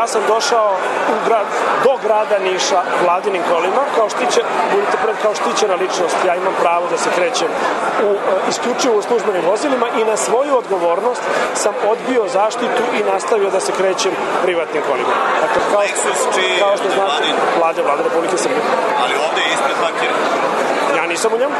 Ja sam došao u grad, do grada Niša vladinim kolima, kao štiće, budite pred kao štićena ličnost, ja imam pravo da se krećem u, e, isključivo u službenim vozilima i na svoju odgovornost sam odbio zaštitu i nastavio da se krećem privatnim kolima. Dakle, kao, Lexus, kao što znate, vladin. vlade, vlade Republike Srbije. Ali ovde je ispred bakira. Ja nisam u njemu.